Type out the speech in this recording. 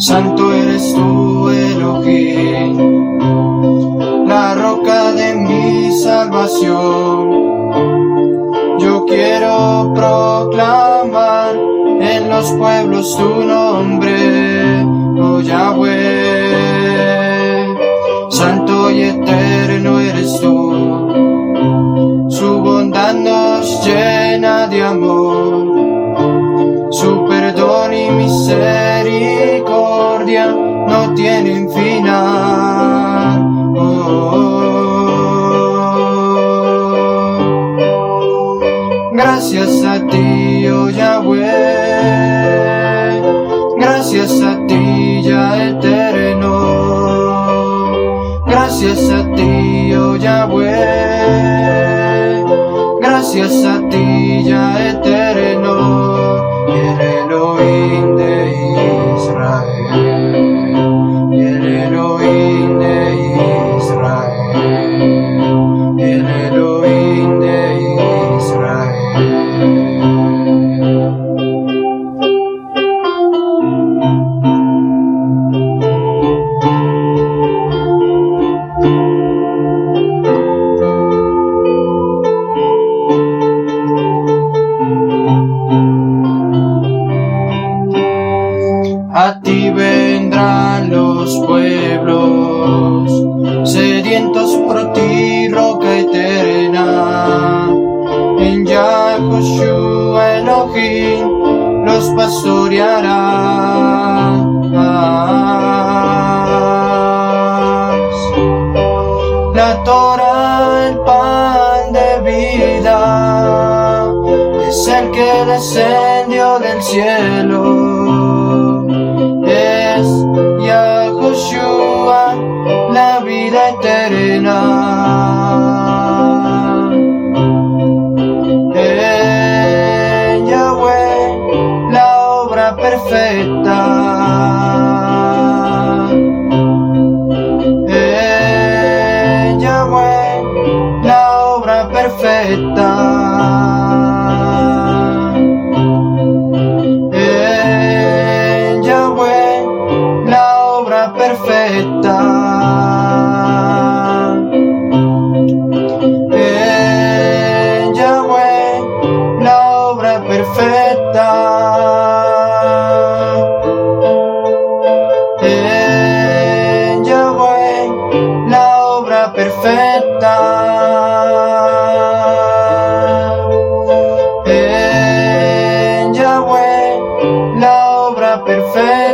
Santo eres tú, Elohim, la roca de mi salvación. Yo quiero proclamar en los pueblos tu nombre, oh Yahweh. Santo y eterno eres tú, su bondad nos llena no tienen final. Oh. Gracias a ti, oh Yahweh, gracias a ti, ya eterno, gracias a ti, oh Yahweh, gracias a ti, ya eterno, el Elohim A ti vendrán los pueblos, sedientos por ti, roca eterna. En Yahushua Elohim los pastorearás. La Torah, el pan de vida, es el que descendió del cielo. Perfecta. En Yahweh, la obra perfecta. En Yahweh, la obra perfecta. En Yahweh, la obra perfecta. Obra